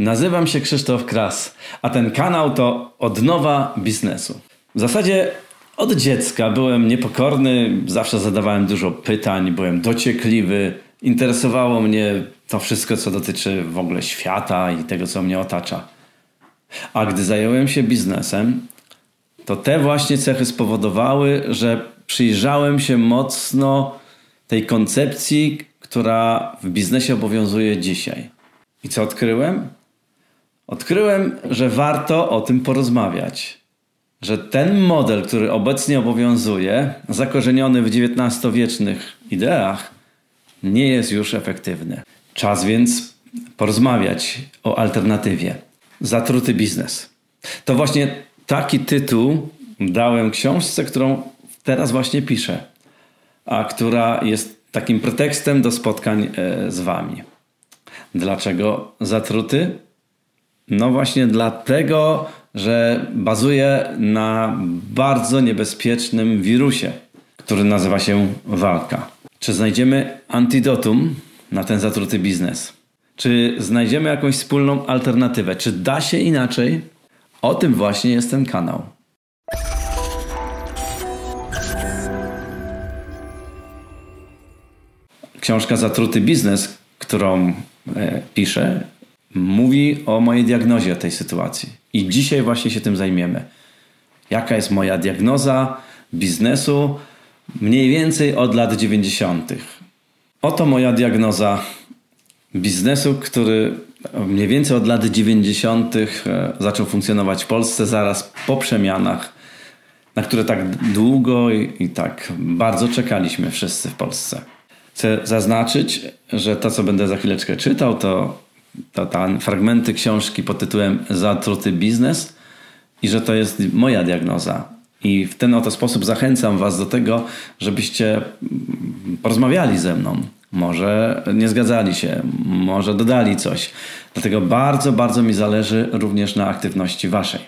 Nazywam się Krzysztof Kras, a ten kanał to Odnowa Biznesu. W zasadzie od dziecka byłem niepokorny, zawsze zadawałem dużo pytań, byłem dociekliwy, interesowało mnie to wszystko, co dotyczy w ogóle świata i tego, co mnie otacza. A gdy zająłem się biznesem, to te właśnie cechy spowodowały, że przyjrzałem się mocno tej koncepcji, która w biznesie obowiązuje dzisiaj. I co odkryłem? Odkryłem, że warto o tym porozmawiać. Że ten model, który obecnie obowiązuje, zakorzeniony w XIX-wiecznych ideach, nie jest już efektywny. Czas więc porozmawiać o alternatywie. Zatruty biznes. To właśnie taki tytuł dałem książce, którą teraz właśnie piszę, a która jest takim pretekstem do spotkań e, z Wami. Dlaczego zatruty? No właśnie dlatego, że bazuje na bardzo niebezpiecznym wirusie, który nazywa się walka. Czy znajdziemy antidotum na ten zatruty biznes? Czy znajdziemy jakąś wspólną alternatywę? Czy da się inaczej? O tym właśnie jest ten kanał. Książka Zatruty Biznes, którą e, piszę, mówi o mojej diagnozie tej sytuacji. I dzisiaj właśnie się tym zajmiemy. Jaka jest moja diagnoza biznesu mniej więcej od lat 90. Oto moja diagnoza biznesu, który mniej więcej od lat 90. E, zaczął funkcjonować w Polsce zaraz po przemianach, na które tak długo i, i tak bardzo czekaliśmy wszyscy w Polsce. Chcę zaznaczyć, że to, co będę za chwileczkę czytał, to, to te fragmenty książki pod tytułem Zatruty biznes i że to jest moja diagnoza. I w ten oto sposób zachęcam Was do tego, żebyście porozmawiali ze mną. Może nie zgadzali się, może dodali coś. Dlatego bardzo, bardzo mi zależy również na aktywności Waszej.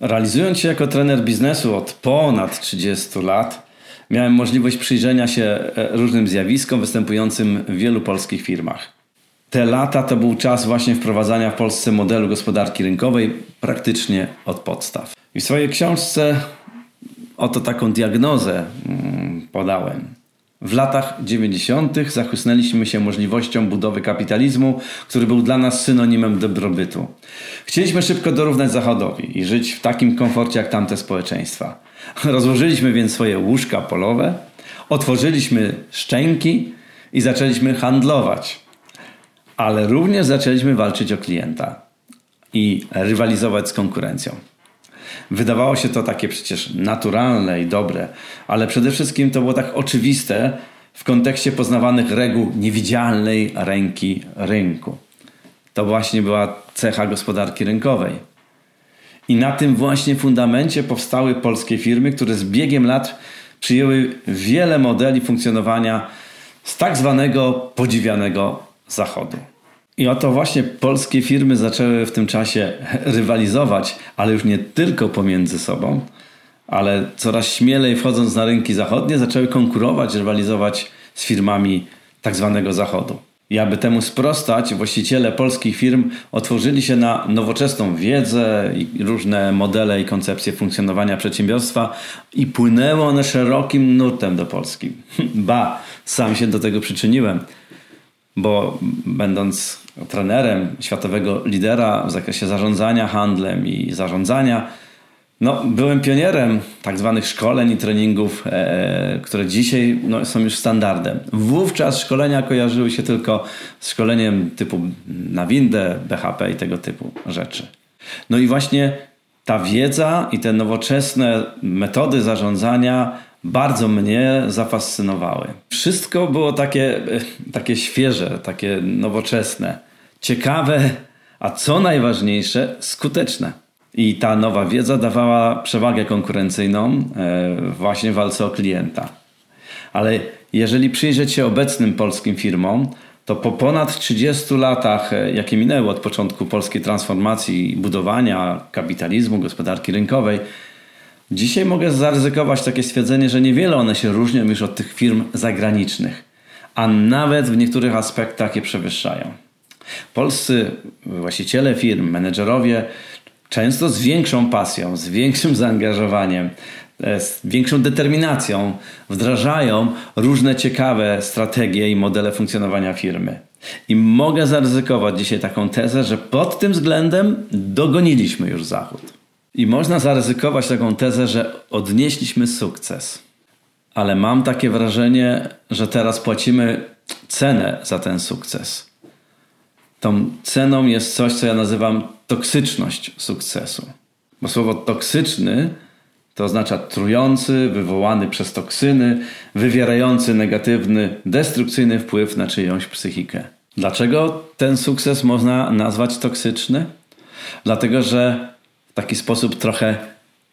Realizując się jako trener biznesu od ponad 30 lat, miałem możliwość przyjrzenia się e, różnym zjawiskom występującym w wielu polskich firmach. Te lata to był czas właśnie wprowadzania w Polsce modelu gospodarki rynkowej praktycznie od podstaw. I w swojej książce oto taką diagnozę mm, podałem. W latach 90. zachłysnęliśmy się możliwością budowy kapitalizmu, który był dla nas synonimem dobrobytu. Chcieliśmy szybko dorównać Zachodowi i żyć w takim komforcie jak tamte społeczeństwa. Rozłożyliśmy więc swoje łóżka polowe, otworzyliśmy szczęki i zaczęliśmy handlować. Ale również zaczęliśmy walczyć o klienta i rywalizować z konkurencją. Wydawało się to takie przecież naturalne i dobre, ale przede wszystkim to było tak oczywiste w kontekście poznawanych reguł niewidzialnej ręki rynku. To właśnie była cecha gospodarki rynkowej. I na tym właśnie fundamencie powstały polskie firmy, które z biegiem lat przyjęły wiele modeli funkcjonowania z tak zwanego podziwianego Zachodu. I oto właśnie polskie firmy zaczęły w tym czasie rywalizować, ale już nie tylko pomiędzy sobą, ale coraz śmielej wchodząc na rynki zachodnie, zaczęły konkurować, rywalizować z firmami tak zwanego Zachodu. I aby temu sprostać, właściciele polskich firm otworzyli się na nowoczesną wiedzę i różne modele i koncepcje funkcjonowania przedsiębiorstwa i płynęły one szerokim nurtem do Polski. Ba, sam się do tego przyczyniłem, bo będąc trenerem światowego lidera w zakresie zarządzania handlem i zarządzania, no, byłem pionierem tak zwanych szkoleń i treningów, e, które dzisiaj no, są już standardem. Wówczas szkolenia kojarzyły się tylko z szkoleniem typu na windę, BHP i tego typu rzeczy. No i właśnie ta wiedza i te nowoczesne metody zarządzania bardzo mnie zafascynowały. Wszystko było takie, e, takie świeże, takie nowoczesne, ciekawe, a co najważniejsze, skuteczne. I ta nowa wiedza dawała przewagę konkurencyjną e, właśnie w walce o klienta. Ale jeżeli przyjrzeć się obecnym polskim firmom, to po ponad 30 latach, e, jakie minęły od początku polskiej transformacji, budowania kapitalizmu, gospodarki rynkowej, dzisiaj mogę zaryzykować takie stwierdzenie, że niewiele one się różnią już od tych firm zagranicznych, a nawet w niektórych aspektach je przewyższają. Polscy właściciele firm, menedżerowie często z większą pasją, z większym zaangażowaniem, e, z większą determinacją wdrażają różne ciekawe strategie i modele funkcjonowania firmy. I mogę zaryzykować dzisiaj taką tezę, że pod tym względem dogoniliśmy już Zachód. I można zaryzykować taką tezę, że odnieśliśmy sukces. Ale mam takie wrażenie, że teraz płacimy cenę za ten sukces. Tą ceną jest coś, co ja nazywam toksyczność sukcesu. Bo słowo toksyczny to oznacza trujący, wywołany przez toksyny, wywierający negatywny, destrukcyjny wpływ na czyjąś psychikę. Dlaczego ten sukces można nazwać toksyczny? Dlatego, że w taki sposób trochę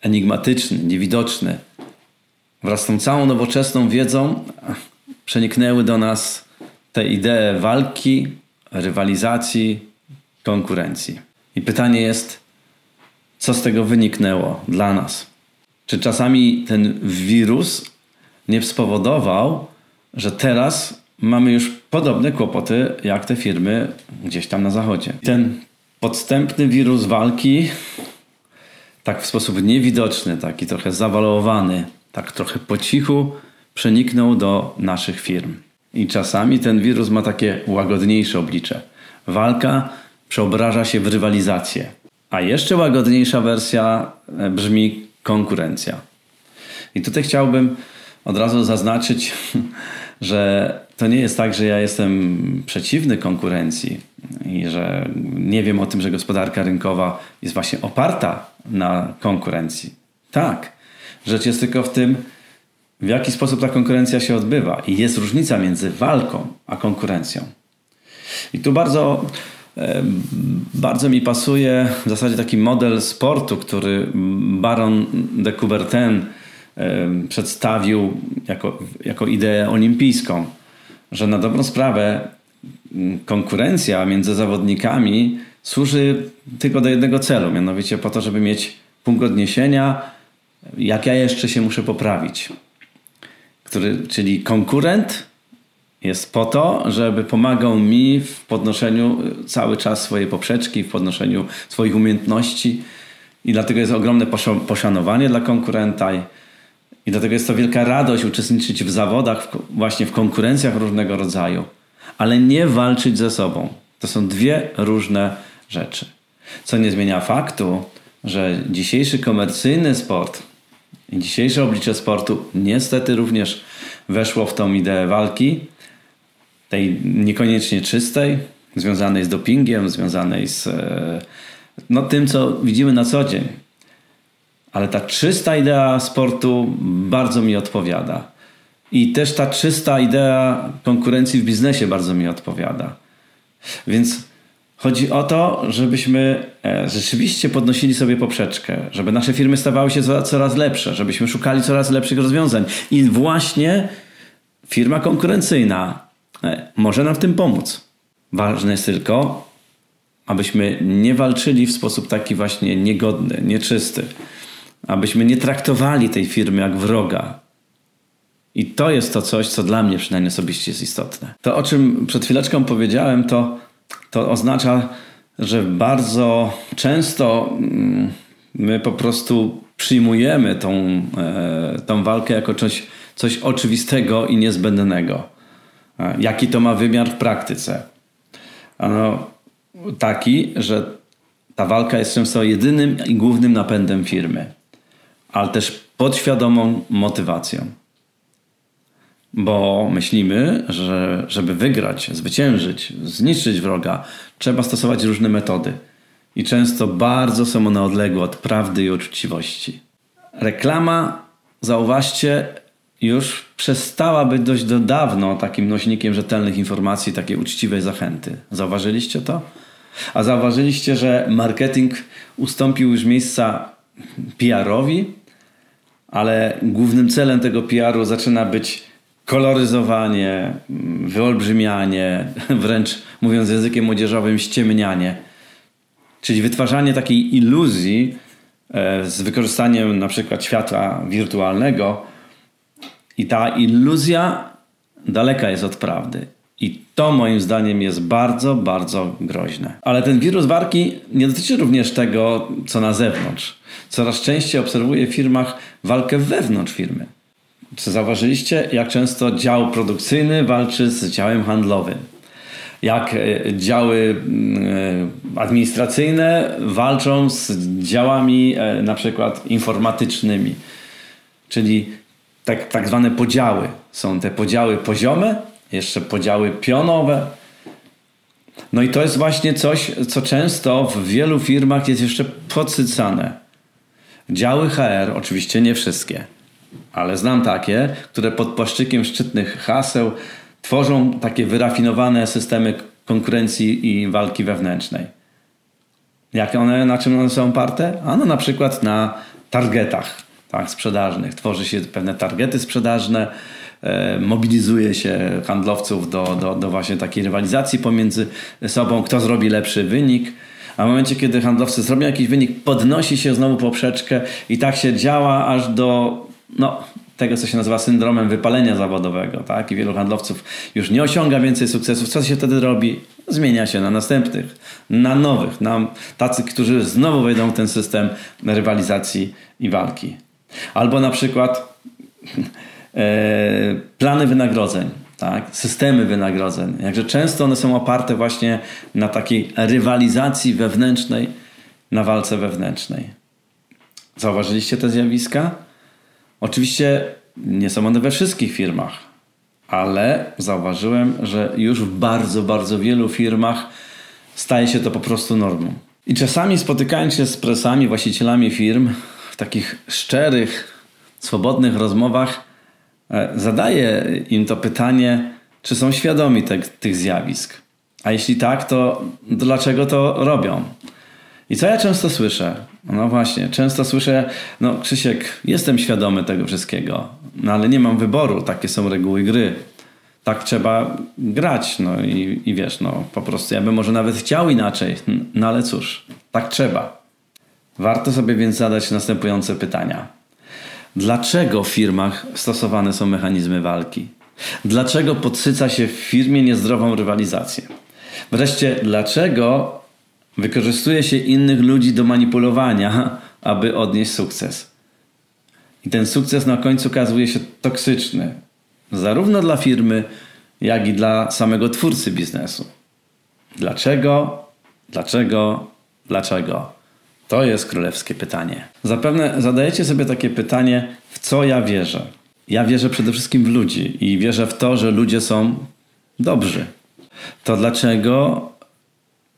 enigmatyczny, niewidoczny, wraz z tą całą nowoczesną wiedzą przeniknęły do nas te idee walki, rywalizacji, konkurencji. I pytanie jest, co z tego wyniknęło dla nas? Czy czasami ten wirus nie spowodował, że teraz mamy już podobne kłopoty jak te firmy gdzieś tam na zachodzie? Ten podstępny wirus walki, tak w sposób niewidoczny, taki trochę zawalowany, tak trochę po cichu przeniknął do naszych firm. I czasami ten wirus ma takie łagodniejsze oblicze. Walka przeobraża się w rywalizację. A jeszcze łagodniejsza wersja e, brzmi konkurencja. I tutaj chciałbym od razu zaznaczyć, że to nie jest tak, że ja jestem przeciwny konkurencji i że nie wiem o tym, że gospodarka rynkowa jest właśnie oparta na konkurencji. Tak. Rzecz jest tylko w tym, w jaki sposób ta konkurencja się odbywa. I jest różnica między walką a konkurencją. I tu bardzo bardzo mi pasuje w zasadzie taki model sportu, który Baron de Coubertin przedstawił jako, jako ideę olimpijską, że na dobrą sprawę konkurencja między zawodnikami służy tylko do jednego celu, mianowicie po to, żeby mieć punkt odniesienia, jak ja jeszcze się muszę poprawić. Który, czyli konkurent jest po to, żeby pomagał mi w podnoszeniu cały czas swojej poprzeczki, w podnoszeniu swoich umiejętności. I dlatego jest ogromne poszanowanie dla konkurenta. I, dlatego jest to wielka radość uczestniczyć w zawodach, właśnie w konkurencjach różnego rodzaju, ale nie walczyć ze sobą. To są dwie różne rzeczy. Co nie zmienia faktu, że dzisiejszy komercyjny sport dzisiejsze oblicze sportu niestety również weszło w tą ideę walki tej niekoniecznie czystej, związanej z dopingiem, związanej z e, no, tym, co widzimy na co dzień. Ale ta czysta idea sportu bardzo mi odpowiada. I też ta czysta idea konkurencji w biznesie bardzo mi odpowiada. Więc chodzi o to, żebyśmy e, rzeczywiście podnosili sobie poprzeczkę, żeby nasze firmy stawały się coraz lepsze, żebyśmy szukali coraz lepszych rozwiązań. I właśnie firma konkurencyjna E, może nam w tym pomóc. Ważne jest tylko, abyśmy nie walczyli w sposób taki właśnie niegodny, nieczysty. Abyśmy nie traktowali tej firmy jak wroga. I to jest to coś, co dla mnie przynajmniej osobiście jest istotne. To, o czym przed chwileczką powiedziałem, to, to oznacza, że bardzo często mm, my po prostu przyjmujemy tą, e, tą walkę jako coś, coś oczywistego i niezbędnego. Jaki to ma wymiar w praktyce? Ano taki, że ta walka jest często jedynym i głównym napędem firmy, ale też podświadomą motywacją. Bo myślimy, że żeby wygrać, zwyciężyć, zniszczyć wroga, trzeba stosować różne metody. I często bardzo są one odległe od prawdy i uczciwości. Reklama, zauważcie, już przestała być dość do dawno takim nośnikiem rzetelnych informacji, takiej uczciwej zachęty. Zauważyliście to? A zauważyliście, że marketing ustąpił już miejsca PR-owi, ale głównym celem tego PR-u zaczyna być koloryzowanie, wyolbrzymianie, wręcz mówiąc językiem młodzieżowym, ściemnianie. Czyli wytwarzanie takiej iluzji e, z wykorzystaniem na przykład światła wirtualnego, i ta iluzja daleka jest od prawdy. I to moim zdaniem jest bardzo, bardzo groźne. Ale ten wirus warki nie dotyczy również tego, co na zewnątrz. Coraz częściej obserwuję w firmach walkę wewnątrz firmy. Czy zauważyliście, jak często dział produkcyjny walczy z działem handlowym? Jak e, działy mm, e, administracyjne walczą z działami e, na przykład informatycznymi. Czyli tak, tak zwane podziały. Są te podziały poziome, jeszcze podziały pionowe. No i to jest właśnie coś, co często w wielu firmach jest jeszcze podsycane. Działy HR, oczywiście nie wszystkie, ale znam takie, które pod płaszczykiem szczytnych haseł tworzą takie wyrafinowane systemy konkurencji i walki wewnętrznej. Jak one, na czym one są oparte? Ano na przykład na targetach tak, sprzedażnych. Tworzy się pewne targety sprzedażne, e, mobilizuje się handlowców do, do, do właśnie takiej rywalizacji pomiędzy sobą, kto zrobi lepszy wynik. A w momencie, kiedy handlowcy zrobią jakiś wynik, podnosi się znowu poprzeczkę i tak się działa aż do no, tego, co się nazywa syndromem wypalenia zawodowego. Tak? I wielu handlowców już nie osiąga więcej sukcesów. Co się wtedy robi? Zmienia się na następnych, na nowych, na tacy, którzy znowu wejdą w ten system rywalizacji i walki. Albo na przykład e, plany wynagrodzeń, tak? systemy wynagrodzeń. Jakże często one są oparte właśnie na takiej rywalizacji wewnętrznej, na walce wewnętrznej. Zauważyliście te zjawiska? Oczywiście nie są one we wszystkich firmach, ale zauważyłem, że już w bardzo, bardzo wielu firmach staje się to po prostu normą. I czasami spotykając się z presami, właścicielami firm, takich szczerych, swobodnych rozmowach e, zadaję im to pytanie, czy są świadomi te, tych zjawisk. A jeśli tak, to dlaczego to robią? I co ja często słyszę? No właśnie, często słyszę, no Krzysiek, jestem świadomy tego wszystkiego, no ale nie mam wyboru, takie są reguły gry. Tak trzeba grać, no i, i wiesz, no po prostu ja bym może nawet chciał inaczej, no ale cóż, tak trzeba. Warto sobie więc zadać następujące pytania. Dlaczego w firmach stosowane są mechanizmy walki? Dlaczego podsyca się w firmie niezdrową rywalizację? Wreszcie, dlaczego wykorzystuje się innych ludzi do manipulowania, aby odnieść sukces? I ten sukces na końcu okazuje się toksyczny, zarówno dla firmy, jak i dla samego twórcy biznesu. Dlaczego? Dlaczego? Dlaczego? To jest królewskie pytanie. Zapewne zadajecie sobie takie pytanie, w co ja wierzę. Ja wierzę przede wszystkim w ludzi i wierzę w to, że ludzie są dobrzy. To dlaczego,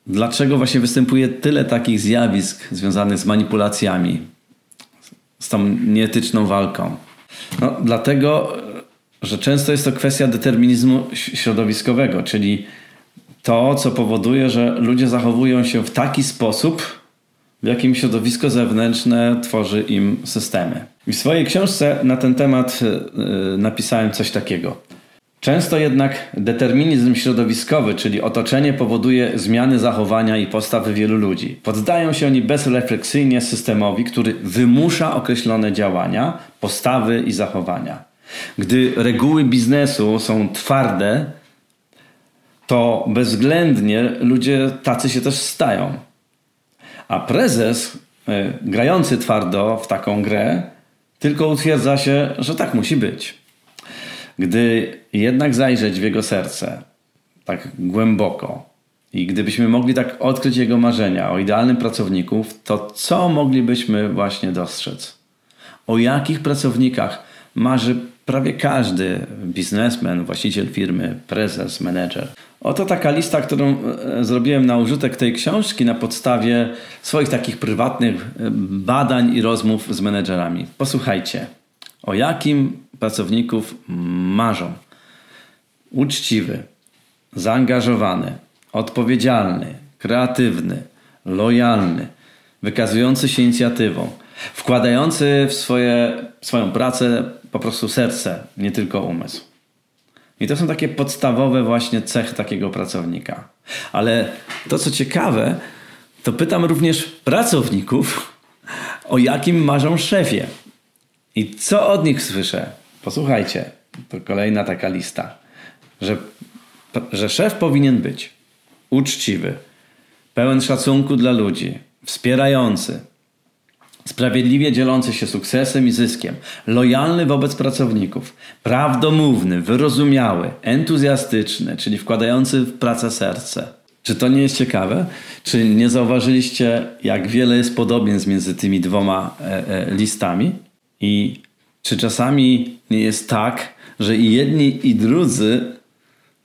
dlaczego właśnie występuje tyle takich zjawisk związanych z manipulacjami, z tą nieetyczną walką? No, dlatego, że często jest to kwestia determinizmu środowiskowego, czyli to, co powoduje, że ludzie zachowują się w taki sposób, w jakim środowisko zewnętrzne tworzy im systemy. I w swojej książce na ten temat yy, napisałem coś takiego. Często jednak determinizm środowiskowy, czyli otoczenie, powoduje zmiany zachowania i postawy wielu ludzi. Poddają się oni bezrefleksyjnie systemowi, który wymusza określone działania, postawy i zachowania. Gdy reguły biznesu są twarde, to bezwzględnie ludzie tacy się też stają. A prezes, e, grający twardo w taką grę, tylko utwierdza się, że tak musi być. Gdy jednak zajrzeć w jego serce, tak głęboko, i gdybyśmy mogli tak odkryć jego marzenia o idealnym pracowniku, to co moglibyśmy właśnie dostrzec? O jakich pracownikach marzy prawie każdy biznesmen, właściciel firmy, prezes, menedżer? Oto taka lista, którą e, zrobiłem na użytek tej książki na podstawie swoich takich prywatnych e, badań i rozmów z menedżerami. Posłuchajcie, o jakim pracowników marzą. Uczciwy, zaangażowany, odpowiedzialny, kreatywny, lojalny, wykazujący się inicjatywą, wkładający w swoje, swoją pracę po prostu serce, nie tylko umysł. I to są takie podstawowe właśnie cechy takiego pracownika. Ale to, co ciekawe, to pytam również pracowników, o jakim marzą szefie. I co od nich słyszę? Posłuchajcie, to kolejna taka lista, że że szef powinien być uczciwy, pełen szacunku dla ludzi, wspierający, sprawiedliwie dzielący się sukcesem i zyskiem, lojalny wobec pracowników, prawdomówny, wyrozumiały, entuzjastyczny, czyli wkładający w pracę serce. Czy to nie jest ciekawe? Czy nie zauważyliście, jak wiele jest podobieństw między tymi dwoma e, e, listami? I czy czasami nie jest tak, że i jedni, i drudzy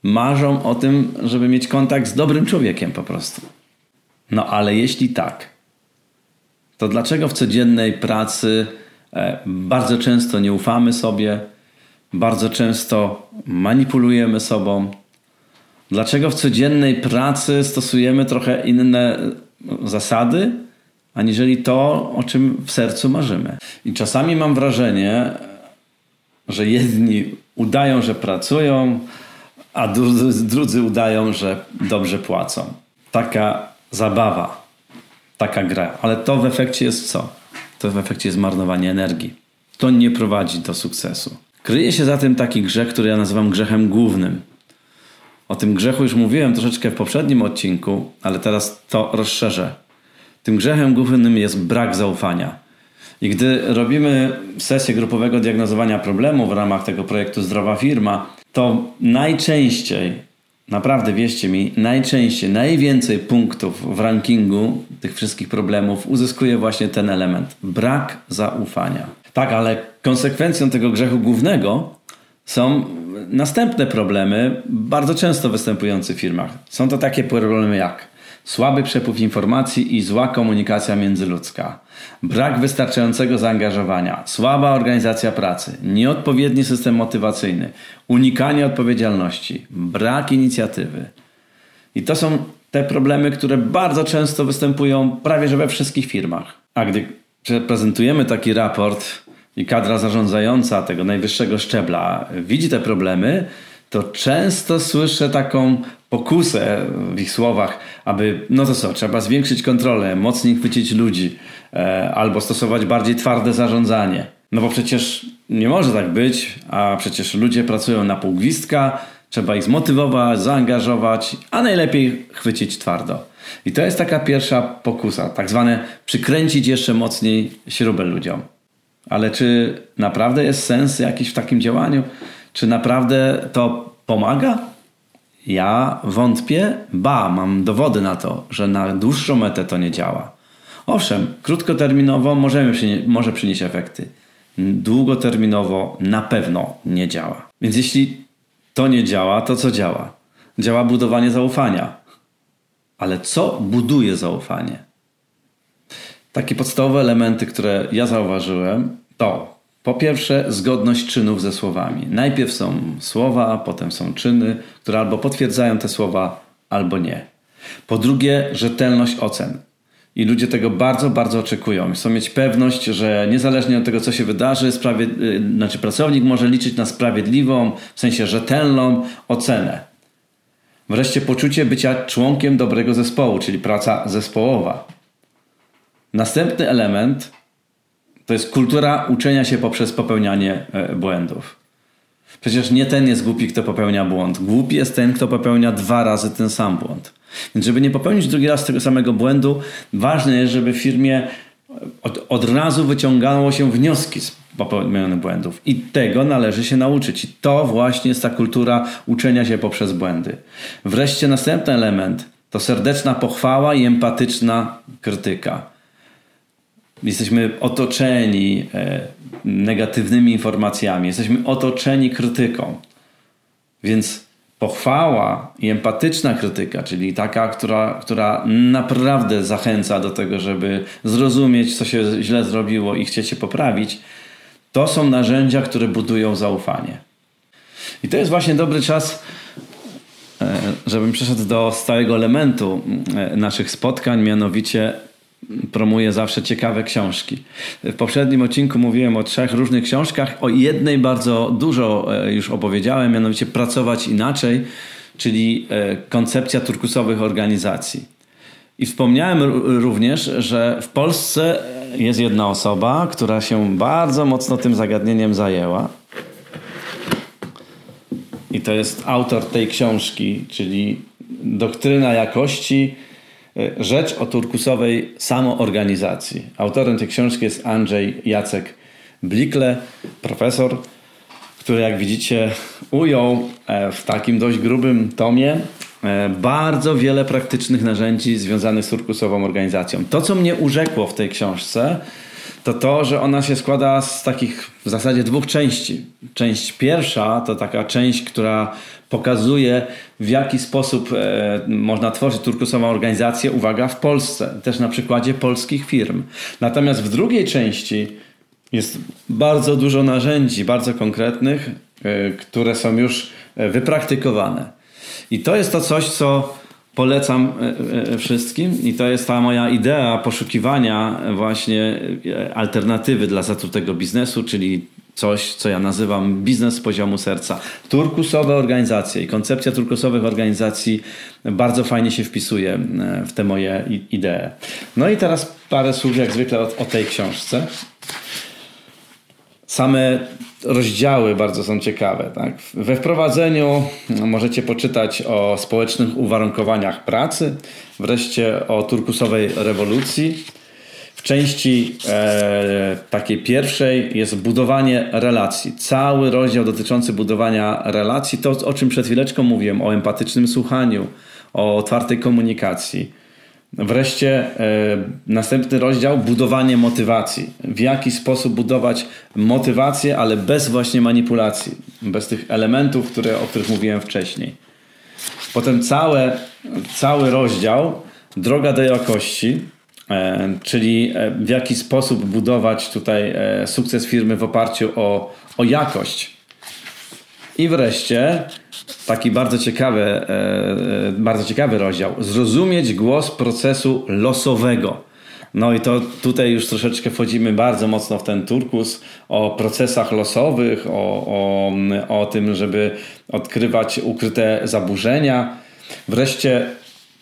marzą o tym, żeby mieć kontakt z dobrym człowiekiem po prostu? No ale jeśli tak, to dlaczego w codziennej pracy e, bardzo często nie ufamy sobie, bardzo często manipulujemy sobą? Dlaczego w codziennej pracy stosujemy trochę inne zasady, aniżeli to, o czym w sercu marzymy? I czasami mam wrażenie, że jedni udają, że pracują, a drudzy, drudzy udają, że dobrze płacą. Taka zabawa taka gra. Ale to w efekcie jest co? To w efekcie jest marnowanie energii. To nie prowadzi do sukcesu. Kryje się za tym taki grzech, który ja nazywam grzechem głównym. O tym grzechu już mówiłem troszeczkę w poprzednim odcinku, ale teraz to rozszerzę. Tym grzechem głównym jest brak zaufania. I gdy robimy sesję grupowego diagnozowania problemu w ramach tego projektu Zdrowa Firma, to najczęściej naprawdę wierzcie mi, najczęściej, najwięcej punktów w rankingu tych wszystkich problemów uzyskuje właśnie ten element brak zaufania. Tak, ale konsekwencją tego grzechu głównego są następne problemy, bardzo często występujące w firmach. Są to takie problemy jak słaby przepływ informacji i zła komunikacja międzyludzka, brak wystarczającego zaangażowania, słaba organizacja pracy, nieodpowiedni system motywacyjny, unikanie odpowiedzialności, brak inicjatywy. I to są te problemy, które bardzo często występują prawie że we wszystkich firmach. A gdy prezentujemy taki raport i kadra zarządzająca tego najwyższego szczebla widzi te problemy, to często słyszę taką pokusę w ich słowach, aby, no to co, trzeba zwiększyć kontrolę, mocniej chwycić ludzi, e, albo stosować bardziej twarde zarządzanie. No bo przecież nie może tak być, a przecież ludzie pracują na pół gwizdka, trzeba ich zmotywować, zaangażować, a najlepiej chwycić twardo. I to jest taka pierwsza pokusa, tak zwane przykręcić jeszcze mocniej śrubę ludziom. Ale czy naprawdę jest sens jakiś w takim działaniu? Czy naprawdę to pomaga? Ja wątpię, ba, mam dowody na to, że na dłuższą metę to nie działa. Owszem, krótkoterminowo możemy, może przynieść efekty. Długoterminowo na pewno nie działa. Więc jeśli to nie działa, to co działa? Działa budowanie zaufania. Ale co buduje zaufanie? Takie podstawowe elementy, które ja zauważyłem, to po pierwsze, zgodność czynów ze słowami. Najpierw są słowa, potem są czyny, które albo potwierdzają te słowa, albo nie. Po drugie, rzetelność ocen. I ludzie tego bardzo, bardzo oczekują. Chcą mieć pewność, że niezależnie od tego, co się wydarzy, y, znaczy pracownik może liczyć na sprawiedliwą, w sensie rzetelną ocenę. Wreszcie poczucie bycia członkiem dobrego zespołu, czyli praca zespołowa. Następny element to jest kultura uczenia się poprzez popełnianie e, błędów. Przecież nie ten jest głupi, kto popełnia błąd. Głupi jest ten, kto popełnia dwa razy ten sam błąd. Więc żeby nie popełnić drugi raz tego samego błędu, ważne jest, żeby firmie od, od razu wyciągało się wnioski z popełnionych błędów. I tego należy się nauczyć. I to właśnie jest ta kultura uczenia się poprzez błędy. Wreszcie następny element to serdeczna pochwała i empatyczna krytyka. Jesteśmy otoczeni e, negatywnymi informacjami, jesteśmy otoczeni krytyką. Więc pochwała i empatyczna krytyka, czyli taka, która, która naprawdę zachęca do tego, żeby zrozumieć, co się źle zrobiło i chcieć się poprawić, to są narzędzia, które budują zaufanie. I to jest właśnie dobry czas, e, żebym przeszedł do stałego elementu e, naszych spotkań, mianowicie promuję zawsze ciekawe książki. W poprzednim odcinku mówiłem o trzech różnych książkach. O jednej bardzo dużo e, już opowiedziałem, mianowicie Pracować inaczej, czyli e, koncepcja turkusowych organizacji. I wspomniałem również, że w Polsce jest jedna osoba, która się bardzo mocno tym zagadnieniem zajęła. i to jest autor tej książki, czyli Doktryna Jakości, Rzecz o turkusowej samoorganizacji. Autorem tej książki jest Andrzej Jacek Blikle, profesor, który jak widzicie ujął e, w takim dość grubym tomie e, bardzo wiele praktycznych narzędzi związanych z turkusową organizacją. To, co mnie urzekło w tej książce, to to, że ona się składa z takich w zasadzie dwóch części. Część pierwsza to taka część, która pokazuje w jaki sposób e, można tworzyć turkusową organizację, uwaga, w Polsce, też na przykładzie polskich firm. Natomiast w drugiej części jest bardzo dużo narzędzi, bardzo konkretnych, e, które są już e, wypraktykowane. I to jest to coś, co polecam e, e, wszystkim i to jest ta moja idea poszukiwania właśnie e, alternatywy dla zatrutego biznesu, czyli coś, co ja nazywam biznes z poziomu serca. Turkusowe organizacje i koncepcja turkusowych organizacji bardzo fajnie się wpisuje w te moje idee. No i teraz parę słów jak zwykle o, o tej książce. Same rozdziały bardzo są ciekawe. Tak? We wprowadzeniu możecie poczytać o społecznych uwarunkowaniach pracy, wreszcie o turkusowej rewolucji. W części e, takiej pierwszej jest budowanie relacji. Cały rozdział dotyczący budowania relacji, to o czym przed chwileczką mówiłem, o empatycznym słuchaniu, o otwartej komunikacji Wreszcie e, następny rozdział budowanie motywacji. W jaki sposób budować motywację, ale bez właśnie manipulacji, bez tych elementów, które, o których mówiłem wcześniej. Potem całe, cały rozdział droga do jakości, e, czyli e, w jaki sposób budować tutaj sukces firmy w oparciu o, o jakość. I wreszcie taki bardzo ciekawy, e, e, bardzo ciekawy rozdział. Zrozumieć głos procesu losowego. No i to tutaj już troszeczkę wchodzimy bardzo mocno w ten turkus o procesach losowych, o, o, o tym, żeby odkrywać ukryte zaburzenia. Wreszcie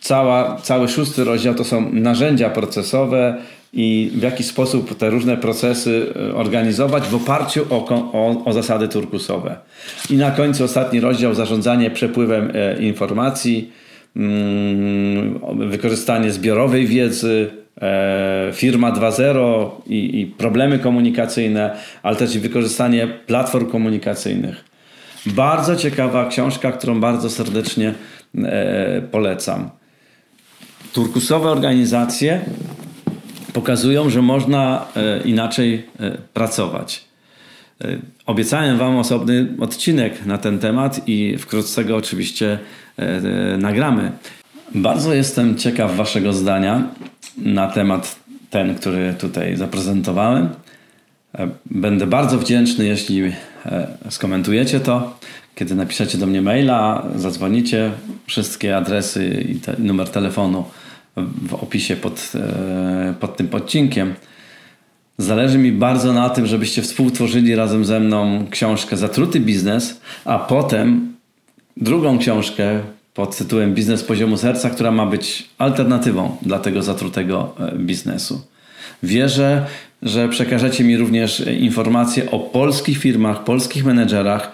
cała, cały szósty rozdział to są narzędzia procesowe, i w jaki sposób te różne procesy e, organizować w oparciu o, o, o zasady turkusowe. I na końcu ostatni rozdział zarządzanie przepływem e, informacji, mm, wykorzystanie zbiorowej wiedzy, e, firma 2.0 i, i problemy komunikacyjne, ale też i wykorzystanie platform komunikacyjnych. Bardzo ciekawa książka, którą bardzo serdecznie polecam. Turkusowe organizacje pokazują, że można e, inaczej e, pracować. E, obiecałem Wam osobny odcinek na ten temat i wkrótce go oczywiście nagramy. Bardzo jestem ciekaw Waszego zdania na temat ten, który tutaj zaprezentowałem. Będę bardzo wdzięczny, jeśli skomentujecie to, kiedy napiszecie do mnie maila, zadzwonicie, wszystkie adresy i te, numer telefonu w opisie pod, e, pod tym odcinkiem. Zależy mi bardzo na tym, żebyście współtworzyli razem ze mną książkę Zatruty Biznes, a potem drugą książkę pod tytułem Biznes poziomu serca, która ma być alternatywą dla tego zatrutego e, biznesu. Wierzę, że przekażecie mi również informacje o polskich firmach, polskich menedżerach,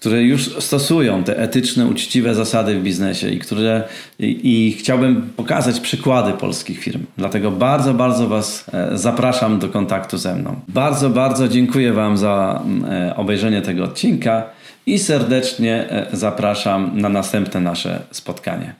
które już stosują te etyczne, uczciwe zasady w biznesie i które i, i, chciałbym pokazać przykłady polskich firm. Dlatego bardzo, bardzo Was e, zapraszam do kontaktu ze mną. Bardzo, bardzo dziękuję Wam za e, obejrzenie tego odcinka i serdecznie e, zapraszam na następne nasze spotkanie.